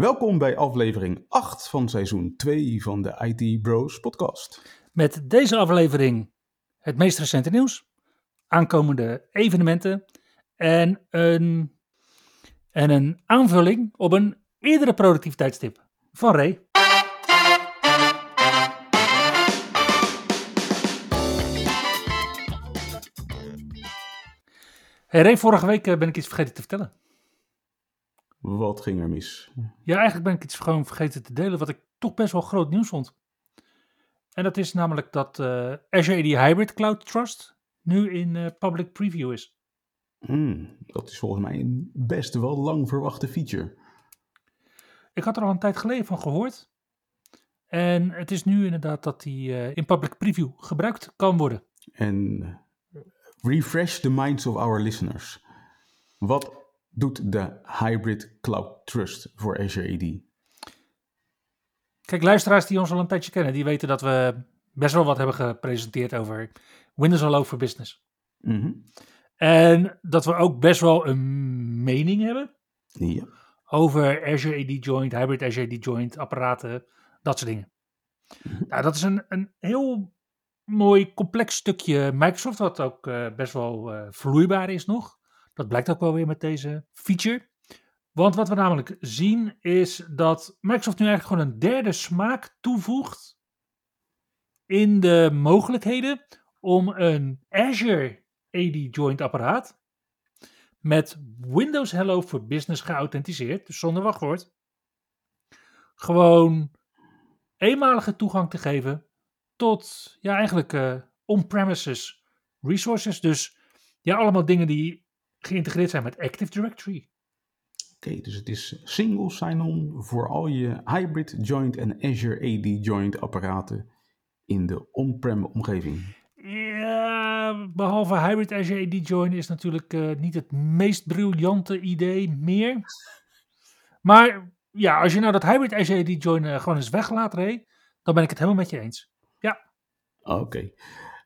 Welkom bij aflevering 8 van seizoen 2 van de IT Bros podcast. Met deze aflevering het meest recente nieuws, aankomende evenementen en een, en een aanvulling op een eerdere productiviteitstip van Ray. Hey Ray, vorige week eh, ben ik iets vergeten te vertellen. Wat ging er mis? Ja, eigenlijk ben ik iets gewoon vergeten te delen wat ik toch best wel groot nieuws vond. En dat is namelijk dat eh, Azure AD Hybrid Cloud Trust nu in eh, public preview is. Hmm, dat is volgens mij een best wel lang verwachte feature. Ik had er al een tijd geleden van gehoord. En het is nu inderdaad dat die eh, in public preview gebruikt kan worden. En refresh the minds of our listeners. Wat doet de Hybrid Cloud Trust voor Azure AD? Kijk, luisteraars die ons al een tijdje kennen, die weten dat we best wel wat hebben gepresenteerd over Windows Hello for Business. Mhm. En dat we ook best wel een mening hebben Ja. over Azure AD Joint, Hybrid Azure AD Joint, apparaten, dat soort dingen. Nou, dat is een, een heel mooi complex stukje Microsoft, wat ook eh, best wel eh, vloeibaar is nog. Dat blijkt ook wel weer met deze feature. Want wat we namelijk zien is dat Microsoft nu eigenlijk gewoon een derde smaak toevoegt in de mogelijkheden om een Azure AD Joint apparaat met Windows Hello voor Business geauthenticeerd, dus zonder wachtwoord, gewoon eenmalige toegang te geven tot ja, eigenlijk eh, on-premises resources. Dus ja, allemaal dingen die geïntegreerd zijn met Active Directory. Oké, dus het is single sign-on voor al je Hybrid Joint en Azure AD Joint apparaten in de on-prem omgeving. Ja, behalve Hybrid Azure AD Join is natuurlijk eh, niet het meest briljante idee meer. Maar ja, als je nou dat Hybrid Azure AD Join eh, gewoon eens weglaat, Ray, dan ben ik het helemaal met je eens. Ja, Oké.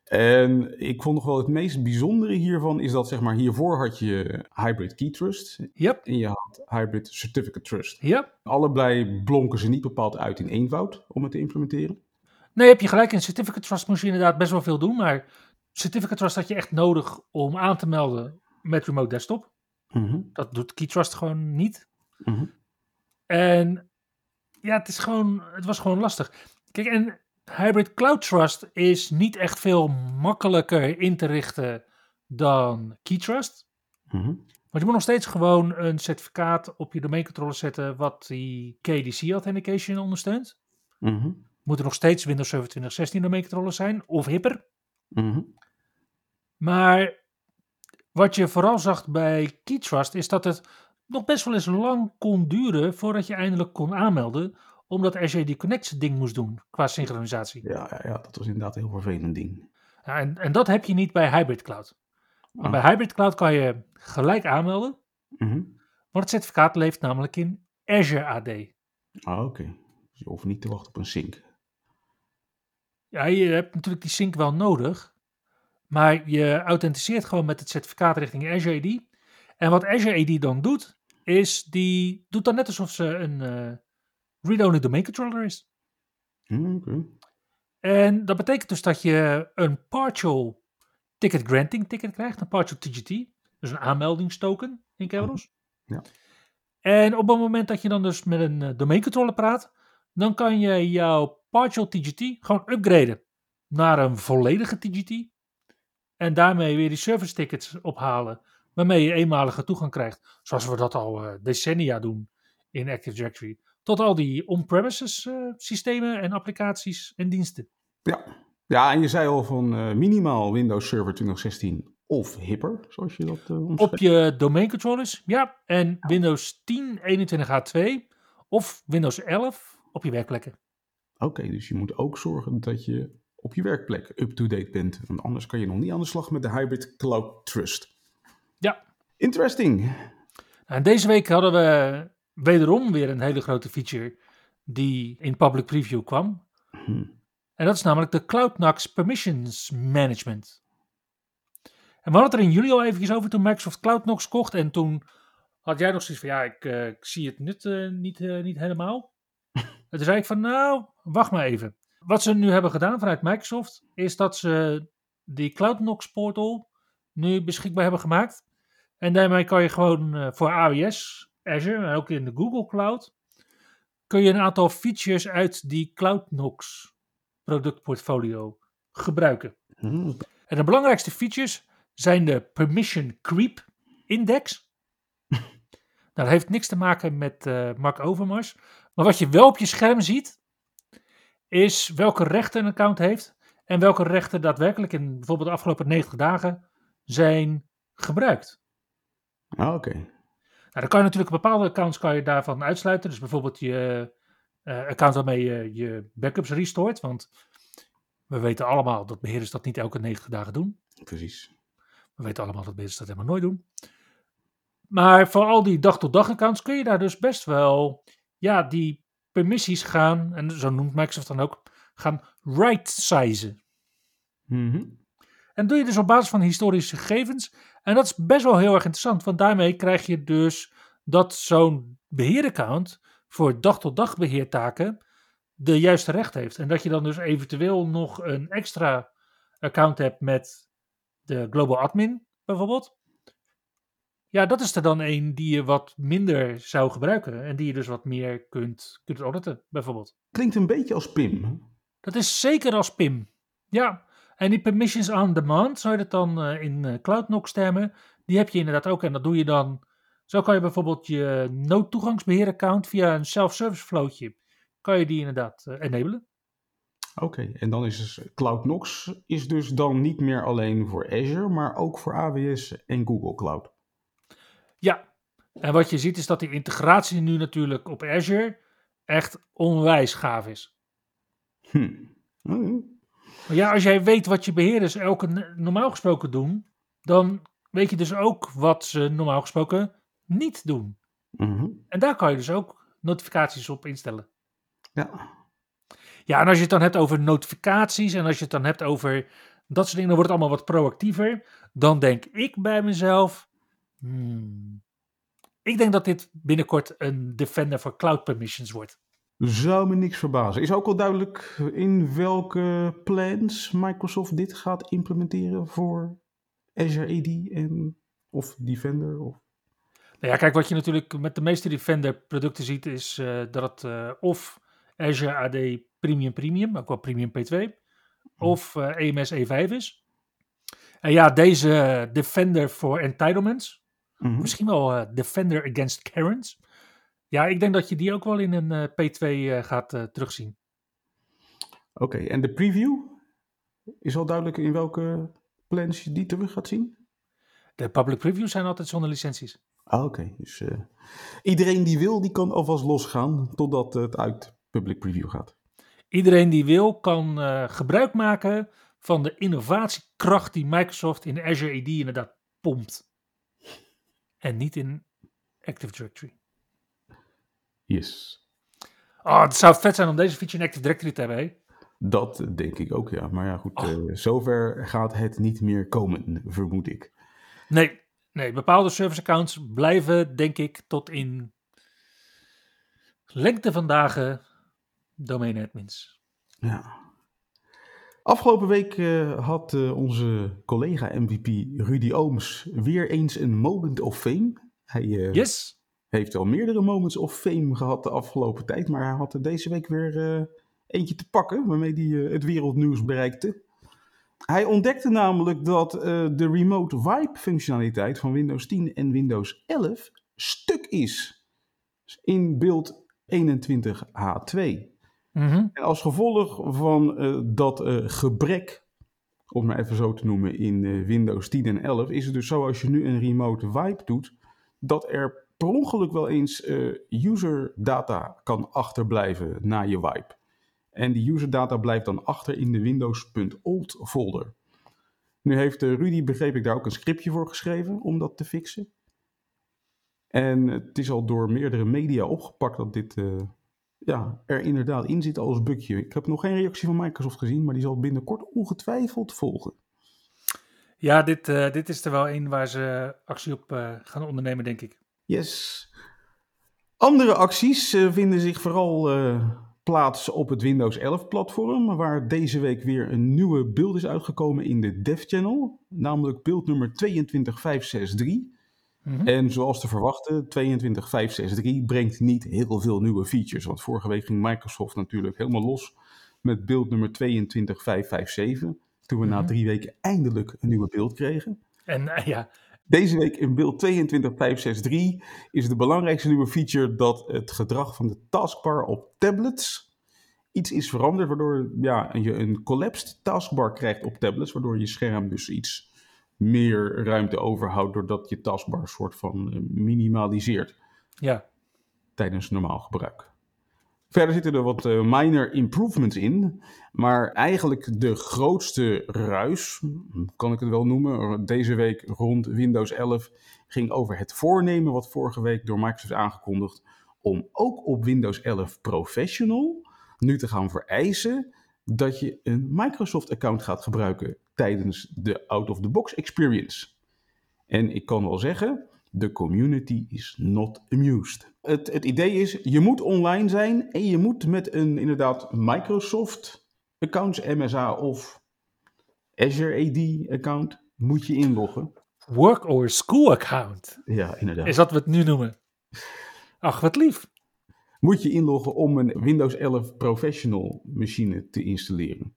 En ik vond nog wel het meest bijzondere hiervan is dat zeg maar hiervoor had je Hybrid Key Trust yep, en je had Hybrid Certificate Trust. yep. Allebei blonken ze niet bepaald uit in eenvoud om het te implementeren. Nee, heb je gelijk. In Certificate Trust moest je inderdaad best wel veel doen. Maar Certificate Trust had je echt nodig om aan te melden met Remote Desktop. Mhm, Dat doet Key Trust gewoon niet. mhm. En ja, het, is gewoon, het was gewoon lastig. Kijk, en Hybrid Cloud Trust is niet echt veel makkelijker in te richten dan Key Trust. mhm. Want je moet nog steeds gewoon een certificaat op je domeincontroller zetten wat die KDC Authentication ondersteunt. Mhm, Moet er nog steeds Windows Server 2016 domeincontroller zijn of hipper. mhm. Maar wat je vooral zag bij KeyTrust is dat het nog best wel eens lang kon duren voordat je eindelijk kon aanmelden, omdat Azure die Connect ding moest doen qua synchronisatie. Ja, ja, ja, dat was inderdaad een heel vervelend ding. Ja, en, en dat heb je niet bij Hybrid Cloud. Want Ah. bij Hybrid Cloud kan je gelijk aanmelden, Mhm. want het certificaat leeft namelijk in Azure AD. Ah, oké. Dus je hoeft niet te wachten op een sync. Ja, je hebt natuurlijk die sync wel nodig, maar je authenticeert gewoon met het certificaat richting Azure AD. En wat Azure AD dan doet, is die doet dan net alsof ze een eh read-only domain controller is. Hm, Oké. En dat betekent dus dat je een partial ticket granting ticket krijgt, een partial TGT, dus een aanmeldingstoken in Kerberos. Ja. En op het moment dat je dan dus met een eh, domain controller praat, dan kan je jouw partial TGT gewoon upgraden naar een volledige TGT. En daarmee weer die service tickets ophalen, waarmee je eenmalige toegang krijgt, zoals we dat al eh, decennia doen in Active Directory, tot al die on-premises eh, systemen en applicaties en diensten. Ja. ja, en je zei al van eh, minimaal Windows Server 2016 of hipper, zoals je dat eh. Op je domain controllers, ja. En Windows 10 21H2 of Windows 11 op je werkplekken. Oké, dus je moet ook zorgen dat je op je werkplek up-to-date bent. Want anders kan je nog niet aan de slag met de Hybrid Cloud Trust. Ja. Interesting. En deze week hadden we wederom weer een hele grote feature die in public preview kwam. Hm. En dat is namelijk de CloudNox Permissions Management. En we hadden het er in juli al eventjes over toen Microsoft CloudNox kocht. En toen had jij nog zoiets van, ja, ik, eh, ik zie het nut eh, niet, eh, niet helemaal. en toen zei ik van, nou, wacht maar even. Wat ze nu hebben gedaan vanuit Microsoft, is dat ze die CloudNox portal nu beschikbaar hebben gemaakt. En daarmee kan je gewoon voor AWS, Azure en ook in de Google Cloud, kun je een aantal features uit die CloudNox productportfolio gebruiken. Hm. En de belangrijkste features zijn de Permission Creep Index. nou, dat heeft niks te maken met eh Mark Overmars. Maar wat je wel op je scherm ziet, is welke rechten een account heeft. En welke rechten daadwerkelijk in bijvoorbeeld de afgelopen 90 dagen zijn gebruikt. Ah, Oké. Dan kan je natuurlijk bepaalde accounts kan je daarvan uitsluiten. Dus bijvoorbeeld je eh, account waarmee je je backups restort. Want we weten allemaal dat beheerders dat niet elke 90 dagen doen. Precies. We weten allemaal dat beheerders dat helemaal nooit doen. Maar voor al die dag-tot-dag accounts kun je daar dus best wel ja, die permissies gaan, en zo noemt Microsoft dan ook, gaan right-sizen. Mhm. En doe je dus op basis van historische gegevens. En dat is best wel heel erg interessant, want daarmee krijg je dus dat zo'n beheeraccount voor dag-tot-dag beheertaken de juiste recht heeft. En dat je dan dus eventueel nog een extra account hebt met de Global Admin bijvoorbeeld. Ja, dat is er dan een die je wat minder zou gebruiken. En die je dus wat meer kunt, kunt auditen, bijvoorbeeld. Klinkt een beetje als PIM. Dat is zeker als PIM. Ja, en die permissions on demand, zou je dat dan eh, in uh, CloudNox termen, die heb je inderdaad ook. En dat doe je dan, zo kan je bijvoorbeeld je noodtoegangsbeheeraccount via een self-service flowtje, kan je die inderdaad uh, enablen. Oké, en dan is dus CloudNox is dus dan niet meer alleen voor Azure, maar ook voor AWS en Google Cloud. Ja, en wat je ziet is dat die integratie nu natuurlijk op Azure echt onwijs gaaf is. Hm. Ja, als jij weet wat je beheerders elke normaal gesproken doen, dan weet je dus ook wat ze normaal gesproken niet doen. Mhm. En daar kan je dus ook notificaties op instellen. Ja. Ja, en als je het dan hebt over notificaties en als je het dan hebt over dat soort dingen, dan wordt het allemaal wat proactiever. Dan denk ik bij mezelf, hmm, ik denk dat dit binnenkort een Defender voor Cloud Permissions wordt. Zou me niks verbazen. Is ook al duidelijk in welke plans Microsoft dit gaat implementeren voor Azure AD en of Defender? Of... Nou ja, kijk, wat je natuurlijk met de meeste Defender producten ziet, is uh, dat het uh, of Azure AD Premium Premium, ook wel Premium P2, of uh, EMS E5 is. En ja, deze Defender voor Entitlements, Mhm. misschien wel Defender Against Karens. Ja, ik denk dat je die ook wel in een P2 gaat terugzien. Oké, okay, en de preview? Is al duidelijk in welke plans je die terug gaat zien? De public previews zijn altijd zonder licenties. Ah, oké. Okay. Dus uh, iedereen die wil, die kan alvast losgaan totdat het uit public preview gaat. Iedereen die wil, kan uh, gebruik maken van de innovatiekracht die Microsoft in Azure AD inderdaad pompt. En niet in Active Directory. Yes. Oh, het zou vet zijn om deze feature in Active Directory te hebben, hè? Dat denk ik ook, ja. Maar ja, goed, oh. uh, zover gaat het niet meer komen, vermoed ik. Nee, nee, bepaalde service accounts blijven, denk ik, tot in lengte van dagen domain admins. Ja. Afgelopen week uh, had uh, onze collega MVP Rudy Ooms weer eens een moment of fame. Hij yes. Heeft al meerdere moments of fame gehad de afgelopen tijd, maar hij had er deze week weer eentje te pakken waarmee hij het wereldnieuws bereikte. Hij ontdekte namelijk dat uh, de remote wipe functionaliteit van Windows 10 en Windows 11 stuk is in beeld 21H2. Mm -hmm. En als gevolg van dat gebrek, om maar even zo te noemen, in Windows 10 en 11, is het dus zo als je nu een remote wipe doet, dat er per ongeluk wel eens user data kan achterblijven na je wipe. En die userdata blijft dan achter in de Windows.old folder. Nu heeft eh, Rudy, begreep ik, daar ook een scriptje voor geschreven om dat te fixen. En het is al door meerdere media opgepakt dat dit uh, ja, er inderdaad in zit als bugje. Ik heb nog geen reactie van Microsoft gezien, maar die zal binnenkort ongetwijfeld volgen. Ja, dit, dit is er wel een waar ze actie op gaan ondernemen, denk ik. Yes. Andere acties vinden zich vooral plaats op het Windows 11 platform, waar deze week weer een nieuwe build is uitgekomen in de dev channel, namelijk build nummer 22563. Mm En zoals te verwachten, 22563 brengt niet heel veel nieuwe features, want vorige week ging Microsoft natuurlijk helemaal los met build nummer 22557, toen we mm -hmm. na mhm. drie weken eindelijk een nieuwe beeld kregen. En uh, ja, deze week in beeld 22563 is de belangrijkste nieuwe feature dat het gedrag van de taskbar op tablets iets is veranderd, waardoor ja, je een collapsed taskbar krijgt op tablets, waardoor je scherm dus iets meer ruimte overhoudt, doordat je taskbar soort van eh, minimaliseert. Ja. Tijdens normaal gebruik. Verder zitten er wat uh, minor improvements in. Maar eigenlijk de grootste ruis, kan ik het wel noemen, deze week rond Windows 11 ging over het voornemen wat vorige week door Microsoft aangekondigd om ook op Windows 11 Professional nu te gaan vereisen dat je een Microsoft-account gaat gebruiken tijdens de out-of-the-box experience. En ik kan wel zeggen, de community is not amused. Het, het idee is, je moet online zijn en je moet met een inderdaad Microsoft accounts MSA of Azure AD account moet je inloggen. Work or school account. Ja, inderdaad. Is dat wat we het nu noemen? Ach, wat lief. Moet je inloggen om een Windows 11 Professional machine te installeren.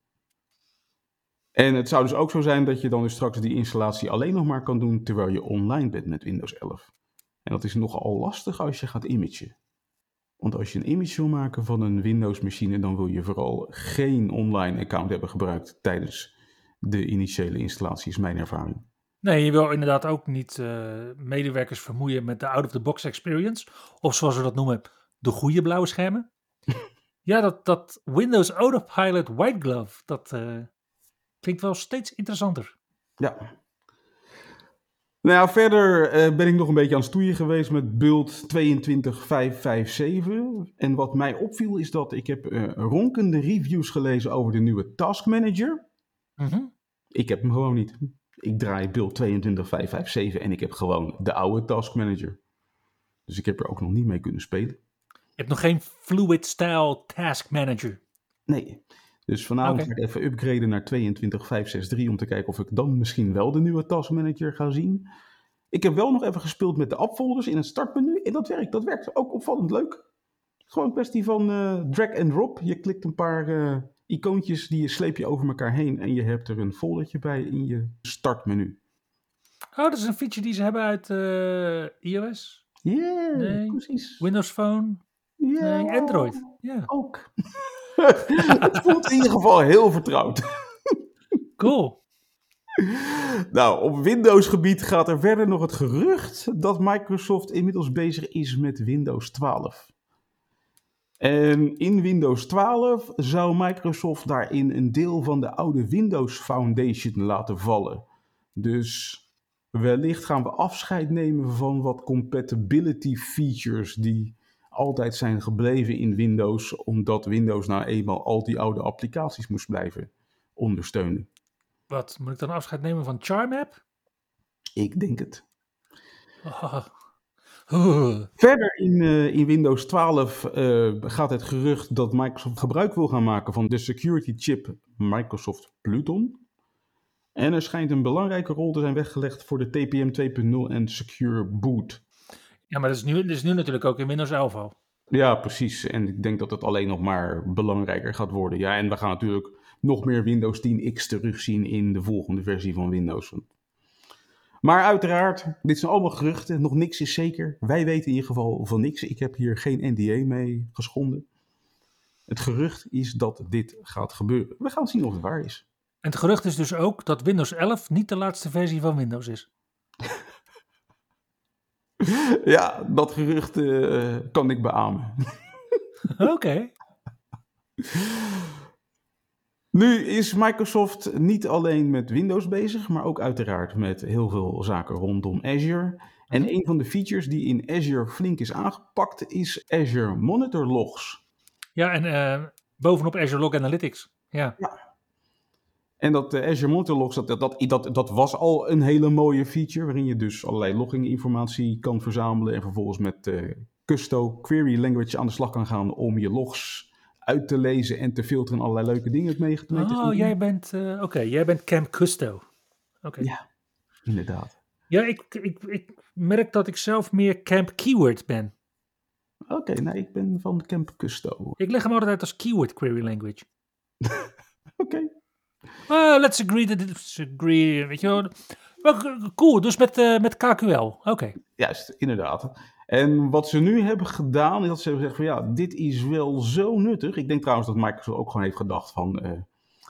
En het zou dus ook zo zijn dat je dan dus straks die installatie alleen nog maar kan doen terwijl je online bent met Windows 11. En dat is nogal lastig als je gaat imagen. Want als je een image wil maken van een Windows-machine, dan wil je vooral geen online account hebben gebruikt tijdens de initiële installatie, is mijn ervaring. Nee, je wil inderdaad ook niet uh, medewerkers vermoeien met de out-of-the-box experience. Of zoals we dat noemen, de goede blauwe schermen. ja, dat, dat Windows Autopilot White Glove, dat, uh, Klinkt wel steeds interessanter. Ja. Nou ja, verder uh, ben ik nog een beetje aan het stoeien geweest met build 22557. En wat mij opviel is dat ik heb uh, ronkende reviews gelezen over de nieuwe Task Manager. -hmm. Ik heb hem gewoon niet. Ik draai build 22557 en ik heb gewoon de oude Task Manager. Dus ik heb er ook nog niet mee kunnen spelen. Je hebt nog geen Fluid Style Task Manager? Nee. Dus vanavond ga ik even upgraden naar 22563 om te kijken of ik dan misschien wel de nieuwe taskmanager ga zien. Ik heb wel nog even gespeeld met de appfolders in het startmenu en dat werkt. Dat werkt ook opvallend leuk. Gewoon een kwestie van uh, drag and drop. Je klikt een paar uh, icoontjes, die sleep je over elkaar heen en je hebt er een foldertje bij in je startmenu. Oh, dat is een feature die ze hebben uit uh, iOS? Ja, yeah, nee. precies. Windows Phone? Yeah. Nee, Android? Ja. Ook. het voelt in ieder geval heel vertrouwd. cool. Nou, op Windows-gebied gaat er verder nog het gerucht dat Microsoft inmiddels bezig is met Windows 12. En in Windows 12 zou Microsoft daarin een deel van de oude Windows Foundation laten vallen. Dus wellicht gaan we afscheid nemen van wat compatibility features die altijd zijn gebleven in Windows, omdat Windows nou eenmaal al die oude applicaties moest blijven ondersteunen. Wat, moet ik dan afscheid nemen van CharmApp? Ik denk het. Oh. Verder in, uh, in Windows 12 uh, eh, gaat het gerucht dat Microsoft gebruik wil gaan maken van de security chip Microsoft Pluton. En er schijnt een belangrijke rol te zijn weggelegd voor de TPM 2.0 en Secure Boot. Ja, maar dat is, nu, dat is nu natuurlijk ook in Windows 11 al. Ja, precies. En ik denk dat het alleen nog maar belangrijker gaat worden. Ja, en we gaan natuurlijk nog meer Windows 10X terugzien in de volgende versie van Windows. Maar uiteraard, dit zijn allemaal geruchten. Nog niks is zeker. Wij weten in ieder geval van niks. Ik heb hier geen NDA mee geschonden. Het gerucht is dat dit gaat gebeuren. We gaan zien of het waar is. En het gerucht is dus ook dat Windows 11 niet de laatste versie van Windows is. ja, dat gerucht uh, kan ik beamen. Oké. Nu is Microsoft niet alleen met Windows bezig, maar ook uiteraard met heel veel zaken rondom Azure. En Mhm. een van de features die in Azure flink is aangepakt is Azure Monitor Logs. Ja, en eh, bovenop Azure Log Analytics. Ja. En dat eh, Azure Monitor Logs, dat, dat, dat, dat, dat was al een hele mooie feature, waarin je dus allerlei logging-informatie kan verzamelen en vervolgens met eh Custo Query Language aan de slag kan gaan om je logs uit te lezen en te filteren en allerlei leuke dingen mee, te Oh, doen. jij bent, eh, oké, jij bent Camp Custo. Oké. Ja, inderdaad. Ja, ik, ik, ik merk dat ik zelf meer Camp Keyword ben. Oké, nee, ik ben van Camp Custo. Ik leg hem altijd uit als Keyword Query Language. Oké. Uh, let's agree that it's agree, weet je wel. Cool, dus met, eh, met KQL. Oké. Juist, inderdaad. En wat ze nu hebben gedaan, is dat ze hebben gezegd van ja, dit is wel zo nuttig. Ik denk trouwens dat Microsoft ook gewoon heeft gedacht van eh,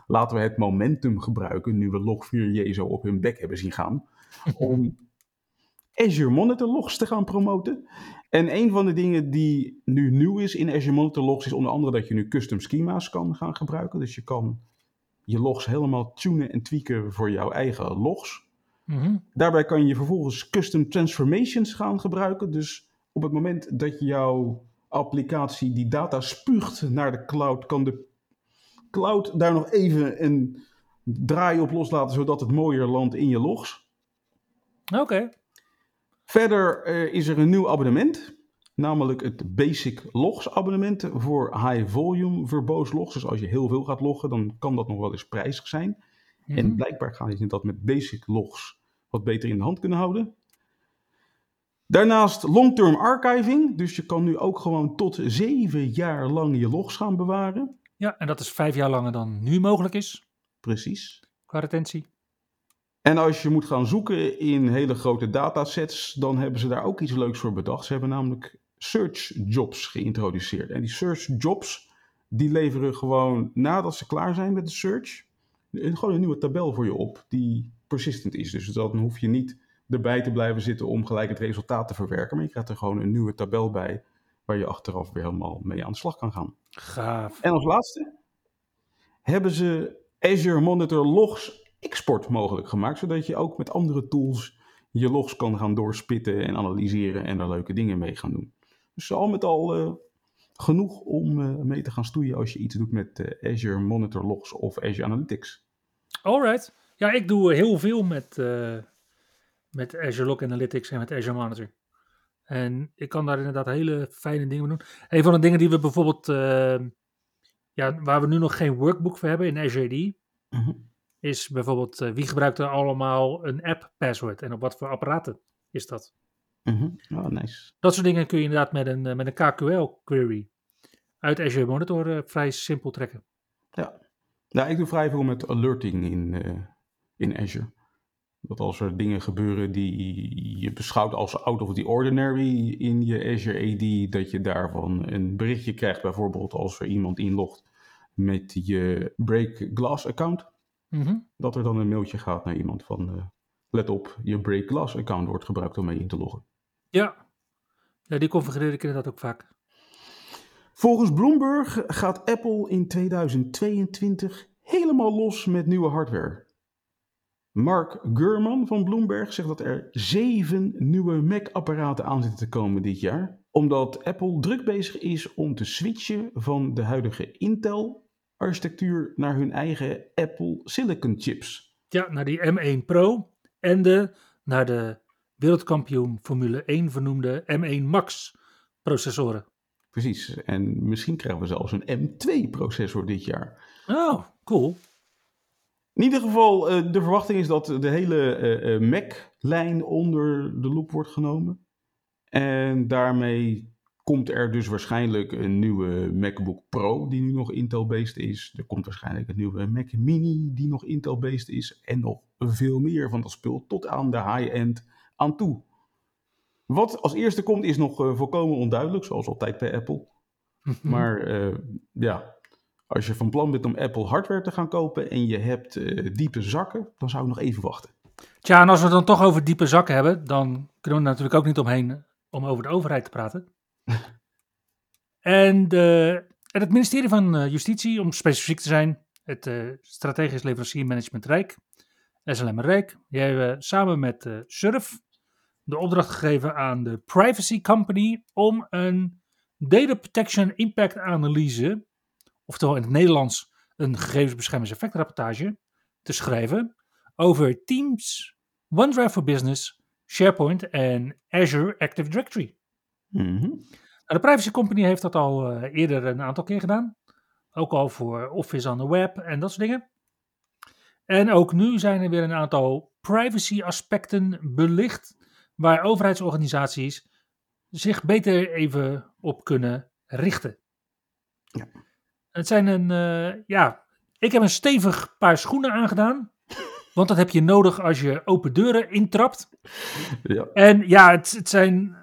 laten we het momentum gebruiken, nu we Log4j zo op hun bek hebben zien gaan, om Azure Monitor Logs te gaan promoten. En een van de dingen die nu nieuw is in Azure Monitor Logs is onder andere dat je nu custom schema's kan gaan gebruiken. Dus je kan je logs helemaal tunen en tweaken voor jouw eigen logs. Mhm. Daarbij kan je vervolgens custom transformations gaan gebruiken. Dus op het moment dat jouw applicatie die data spuugt naar de cloud, kan de cloud daar nog even een draai op loslaten, zodat het mooier landt in je logs. Oké. Verder eh, is er een nieuw abonnement, namelijk het Basic Logs abonnement voor high volume verbose logs. Dus als je heel veel gaat loggen, dan kan dat nog wel eens prijzig zijn. Mhm. En blijkbaar gaan je dat met basic logs wat beter in de hand kunnen houden. Daarnaast long-term archiving. Dus je kan nu ook gewoon tot zeven jaar lang je logs gaan bewaren. Ja, en dat is vijf jaar langer dan nu mogelijk is, Precies. qua retentie. En als je moet gaan zoeken in hele grote datasets, dan hebben ze daar ook iets leuks voor bedacht. Ze hebben namelijk search jobs geïntroduceerd. En die search jobs, die leveren gewoon nadat ze klaar zijn met de search, gewoon een nieuwe tabel voor je op die persistent is. Dus dan hoef je niet erbij te blijven zitten om gelijk het resultaat te verwerken. Maar je krijgt er gewoon een nieuwe tabel bij waar je achteraf weer helemaal mee aan de slag kan gaan. Gaaf. En als laatste hebben ze Azure Monitor Logs export mogelijk gemaakt, zodat je ook met andere tools je logs kan gaan doorspitten en analyseren en daar leuke dingen mee gaan doen. Dus al met al eh, genoeg om eh, mee te gaan stoeien als je iets doet met eh, Azure Monitor Logs of Azure Analytics. Alright. Ja, ik doe heel veel met, met Azure Log Analytics en met Azure Monitor. En ik kan daar inderdaad hele fijne dingen mee doen. Een van de dingen die we bijvoorbeeld, eh, ja, waar we nu nog geen workbook voor hebben in Azure AD, Mhm. is bijvoorbeeld wie gebruikt er allemaal een app password en op wat voor apparaten is dat? Mhm. Oh, nice. Dat soort dingen kun je inderdaad met een, eh, met een KQL query uit Azure Monitor eh, vrij simpel trekken. Ja. Nou, ik doe vrij veel met alerting in, eh, in Azure. Dat als er dingen gebeuren die je beschouwt als out of the ordinary in je Azure AD, dat je daarvan een berichtje krijgt. Bijvoorbeeld als er iemand inlogt met je Break Glass account. Mhm. Dat er dan een mailtje gaat naar iemand van let op, je Break Glass account wordt gebruikt om mee in te loggen. Ja. ja, die configureer ik inderdaad ook vaak. Volgens Bloomberg gaat Apple in 2022 helemaal los met nieuwe hardware. Mark Gurman van Bloomberg zegt dat er zeven nieuwe Mac-apparaten aan zitten te komen dit jaar. Omdat Apple druk bezig is om te switchen van de huidige Intel-architectuur naar hun eigen Apple Silicon chips. Ja, naar die M1 Pro en de, naar de wereldkampioen Formule 1 vernoemde M1 Max processoren. Precies, en misschien krijgen we zelfs een M2-processor dit jaar. Oh, cool. In ieder geval, eh, de verwachting is dat de hele eh, eh, Mac-lijn onder de loep wordt genomen. En daarmee komt er dus waarschijnlijk een nieuwe MacBook Pro die nu nog Intel-based is. Er komt waarschijnlijk een nieuwe Mac Mini die nog Intel-based is. En nog veel meer van dat spul tot aan de high-end aan toe. Wat als eerste komt is nog eh, volkomen onduidelijk, zoals altijd bij Apple. Maar eh, ja, als je van plan bent om Apple hardware te gaan kopen en je hebt eh, diepe zakken, dan zou ik nog even wachten. Tja, en als we het dan toch over diepe zakken hebben, dan kunnen we natuurlijk ook niet omheen om over de overheid te praten. en, de, en het ministerie van Justitie, om specifiek te zijn, het Strategisch Leveranciermanagement Rijk, SLM Rijk. Die hebben samen met Surf de opdracht gegeven aan de Privacy Company om een Data Protection Impact Analyse, oftewel in het Nederlands een gegevensbeschermingseffectrapportage, te schrijven over Teams, OneDrive for Business, SharePoint en Azure Active Directory. Mm de Privacy Company heeft dat al uh, eerder een aantal keer gedaan. Ook al voor Office on the Web en dat soort dingen. En ook nu zijn er weer een aantal privacy aspecten belicht. Waar overheidsorganisaties zich beter even op kunnen richten. Ja. Het zijn een, uh, ja, ik heb een stevig paar schoenen aangedaan. Want dat heb je nodig als je open deuren intrapt. Ja. En ja, het, het zijn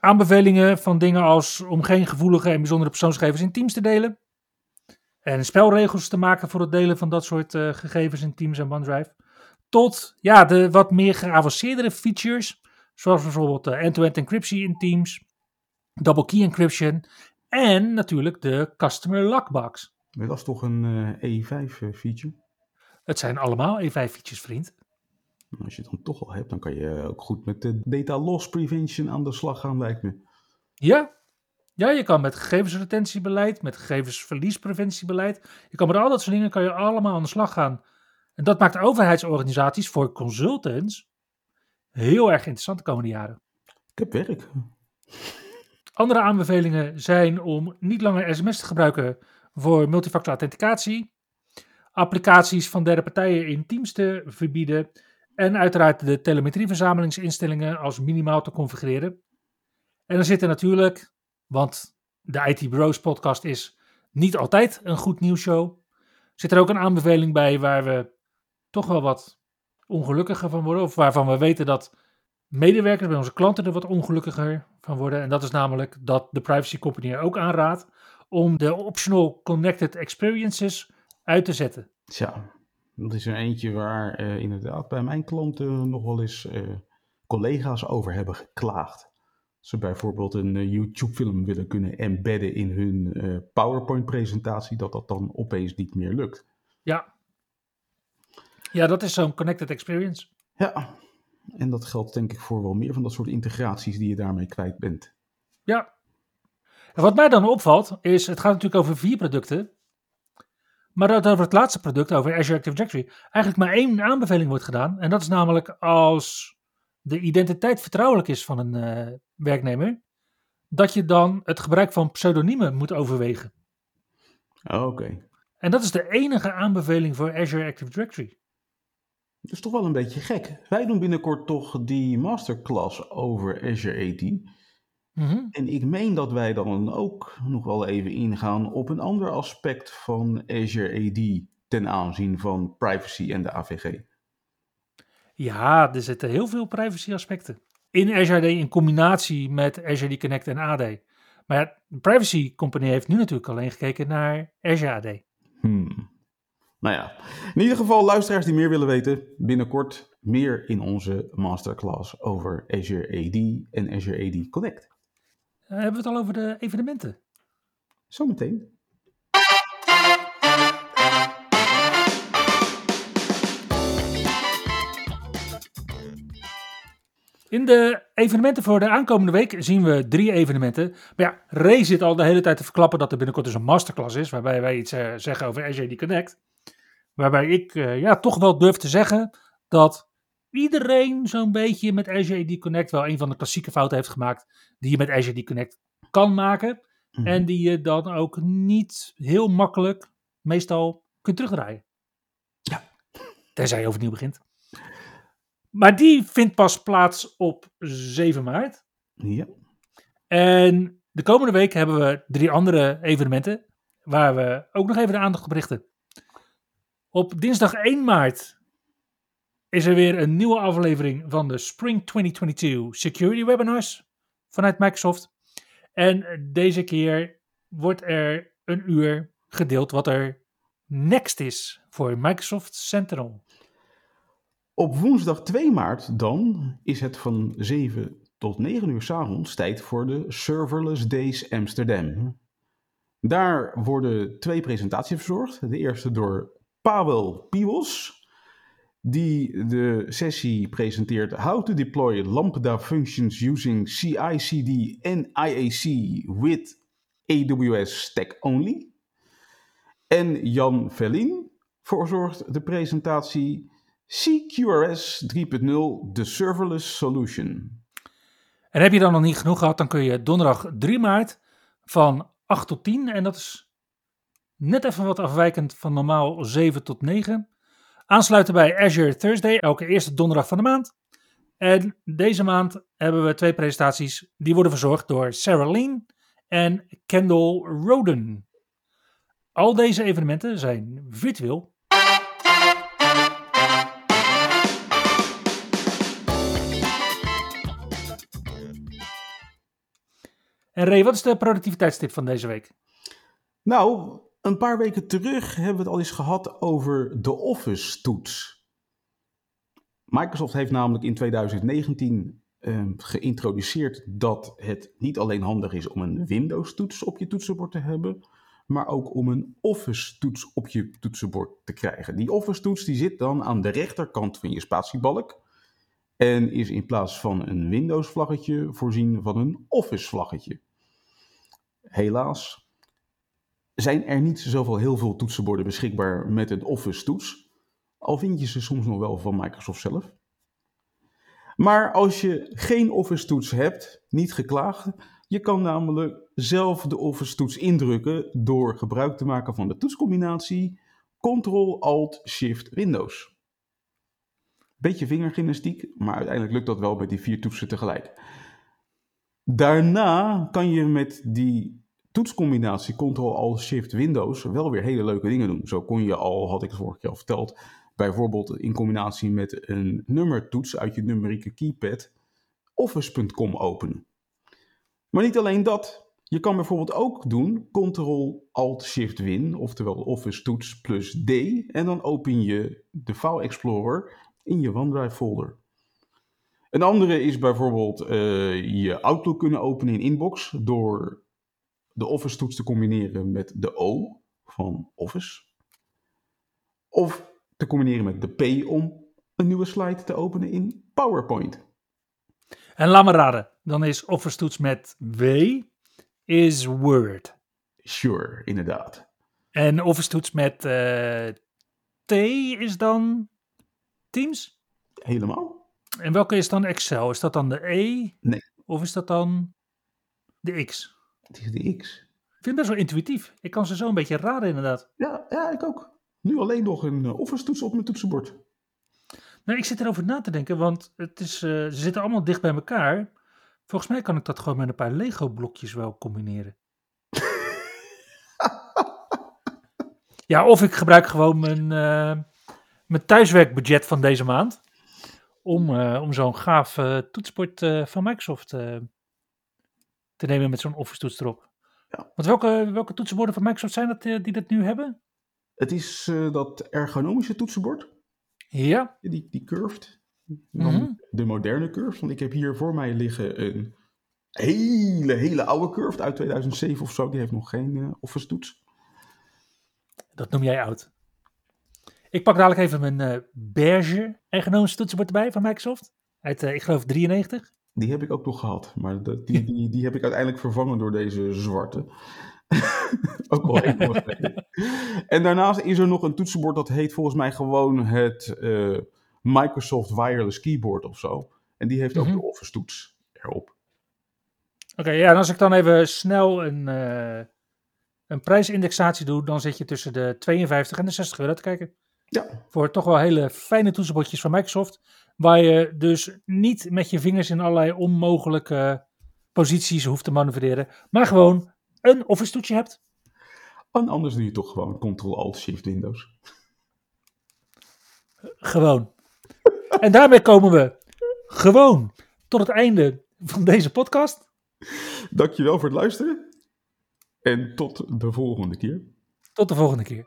aanbevelingen van dingen als om geen gevoelige en bijzondere persoonsgegevens in teams te delen. En spelregels te maken voor het delen van dat soort uh, gegevens in Teams en OneDrive. Tot ja, de wat meer geavanceerdere features. Zoals bijvoorbeeld de end-to-end encryptie in Teams. Double key encryption. En natuurlijk de customer lockbox. Dat is toch een uh, E5 feature? Het zijn allemaal E5 features, vriend. Als je het dan toch al hebt, dan kan je ook goed met de data loss prevention aan de slag gaan, lijkt me. Ja, ja, je kan met gegevensretentiebeleid, met gegevensverliespreventiebeleid, je kan met al dat soort dingen kan je allemaal aan de slag gaan. En dat maakt overheidsorganisaties voor consultants heel erg interessant de komende jaren. Ik heb werk. Andere aanbevelingen zijn om niet langer sms te gebruiken voor multifactor authenticatie, applicaties van derde partijen in Teams te verbieden en uiteraard de telemetrieverzamelingsinstellingen als minimaal te configureren. En dan zit er natuurlijk, want de IT Bros podcast is niet altijd een goed nieuwsshow, zit er ook een aanbeveling bij waar we toch wel wat ongelukkiger van worden. Of waarvan we weten dat medewerkers bij onze klanten er wat ongelukkiger van worden. En dat is namelijk dat de privacy company er ook aanraadt om de optional connected experiences uit te zetten. Tja, dat is er eentje waar uh, inderdaad bij mijn klanten nog wel eens uh, collega's over hebben geklaagd. Ze bijvoorbeeld een uh, YouTube-film willen kunnen embedden in hun PowerPoint-presentatie, dat dat dan opeens niet meer lukt. Ja, ja dat is zo'n connected experience. Ja, en dat geldt denk ik voor wel meer van dat soort integraties die je daarmee kwijt bent. Ja. En wat mij dan opvalt, is het gaat natuurlijk over vier producten. Maar dat over het laatste product, over Azure Active Directory, eigenlijk maar één aanbeveling wordt gedaan. En dat is namelijk als de identiteit vertrouwelijk is van een uh, werknemer, dat je dan het gebruik van pseudoniemen moet overwegen. Oh, Oké. En dat is de enige aanbeveling voor Azure Active Directory. Dat is toch wel een beetje gek. Wij doen binnenkort toch die masterclass over Azure AD. Mm En ik meen dat wij dan ook nog wel even ingaan op een ander aspect van Azure AD ten aanzien van privacy en de AVG. Ja, er zitten heel veel privacy aspecten. In Azure AD in combinatie met Azure AD Connect en AD. Maar ja, de privacy company heeft nu natuurlijk alleen gekeken naar Azure AD. Hmm. Nou ja, in ieder geval luisteraars die meer willen weten, binnenkort meer in onze masterclass over Azure AD en Azure AD Connect. Uh, hebben we het al over de evenementen? Zometeen. In de evenementen voor de aankomende week zien we drie evenementen. Maar ja, Ray zit al de hele tijd te verklappen dat er binnenkort dus een masterclass is, waarbij wij iets uh, zeggen over Azure Connect. Waarbij ik uh, ja, toch wel durf te zeggen dat iedereen zo'n beetje met AD Connect wel een van de klassieke fouten heeft gemaakt die je met Azure AD Connect kan maken. Mhm. En die je dan ook niet heel makkelijk meestal kunt terugdraaien. Ja. Tenzij je overnieuw begint. Maar die vindt pas plaats op 7 maart. Ja. En de komende week hebben we drie andere evenementen waar we ook nog even de aandacht op richten. Op dinsdag 1 maart is er weer een nieuwe aflevering van de Spring 2022 Security Webinars vanuit Microsoft. En deze keer wordt er een uur gedeeld wat er next is voor Microsoft Sentinel. Op woensdag 2 maart dan is het van 7 tot 9 uur s'avonds tijd voor de Serverless Days Amsterdam. Daar worden twee presentaties verzorgd. De eerste door Pavel Piwos, die de sessie presenteert How to deploy Lambda functions using CI/CD and IAC with AWS Stack Only. En Jan Vellin verzorgt de presentatie CQRS 3.0, de serverless solution. En heb je dan nog niet genoeg gehad, dan kun je donderdag 3 maart van 8 tot 10, en dat is net even wat afwijkend van normaal 7 tot 9, aansluiten bij Azure Thursday, elke eerste donderdag van de maand. En deze maand hebben we twee presentaties, die worden verzorgd door Sarah Lean en Kendall Roden. Al deze evenementen zijn virtueel. En Ray, wat is de productiviteitstip van deze week? Nou, een paar weken terug hebben we het al eens gehad over de Office-toets. Microsoft heeft namelijk in 2019 eh, geïntroduceerd dat het niet alleen handig is om een Windows-toets op je toetsenbord te hebben, maar ook om een Office-toets op je toetsenbord te krijgen. Die Office-toets die zit dan aan de rechterkant van je spatiebalk en is in plaats van een Windows-vlaggetje voorzien van een Office-vlaggetje. Helaas zijn er niet zoveel heel veel toetsenborden beschikbaar met een Office-toets, al vind je ze soms nog wel van Microsoft zelf. Maar als je geen Office-toets hebt, niet geklaagd, je kan namelijk zelf de Office-toets indrukken door gebruik te maken van de toetscombinatie Ctrl-Alt-Shift-Windows. Beetje vingergymnastiek, maar uiteindelijk lukt dat wel met die vier toetsen tegelijk. Daarna kan je met die toetscombinatie Ctrl-Alt-Shift-Windows wel weer hele leuke dingen doen. Zo kon je al, had ik het vorige keer al verteld, bijvoorbeeld in combinatie met een nummertoets uit je numerieke keypad office.com openen. Maar niet alleen dat. Je kan bijvoorbeeld ook doen Ctrl-Alt-Shift-Win, oftewel Office toets plus D, en dan open je de File Explorer in je OneDrive folder. Een andere is bijvoorbeeld uh, je Outlook kunnen openen in Inbox door de Office toets te combineren met de O van Office. Of te combineren met de P om een nieuwe slide te openen in PowerPoint. En laat me raden, dan is Office toets met W is Word. Sure, inderdaad. En Office toets met uh, T is dan Teams? Helemaal. En welke is dan Excel? Is dat dan de E? Nee. Of is dat dan de X? Het is de X. Ik vind het best wel intuïtief. Ik kan ze zo een beetje raden inderdaad. Ja, ja ik ook. Nu alleen nog een eh, Office toets op mijn toetsenbord. Nou, ik zit erover na te denken, want het is, uh, ze zitten allemaal dicht bij elkaar. Volgens mij kan ik dat gewoon met een paar Lego blokjes wel combineren. ja, of ik gebruik gewoon mijn, uh, mijn thuiswerkbudget van deze maand. Om, uh, om zo'n gaaf toetsenbord van Microsoft te nemen met zo'n Office toets erop. Ja. Want welke, welke toetsenborden van Microsoft zijn dat die dat nu hebben? Het is uh, dat ergonomische toetsenbord. Ja. Die, die curved. Dan mm -hmm. de moderne curve. Want ik heb hier voor mij liggen een hele, hele oude curve uit 2007 of zo. Die heeft nog geen uh, Office toets. Dat noem jij oud. Ik pak dadelijk even mijn uh, beige ergonomische toetsenbord erbij van Microsoft. Uit, ik geloof, 93. Die heb ik ook nog gehad. Maar de, die, die, die heb ik uiteindelijk vervangen door deze zwarte. ook wel heel En daarnaast is er nog een toetsenbord dat heet volgens mij gewoon het uh, Microsoft Wireless Keyboard of zo. En die heeft ook mm -hmm. de Office toets erop. Oké, okay, ja, en als ik dan even snel een, uh, een prijsindexatie doe, dan zit je tussen de 52 en de 60 euro te kijken. Ja. Voor toch wel hele fijne toetsenbordjes van Microsoft. Waar je dus niet met je vingers in allerlei onmogelijke posities hoeft te manoeuvreren. Maar gewoon een Office toetsje hebt. En anders doe je toch gewoon Ctrl-Alt-Shift-Windows. Gewoon. en daarmee komen we gewoon tot het einde van deze podcast. Dankjewel voor het luisteren. En tot de volgende keer. Tot de volgende keer.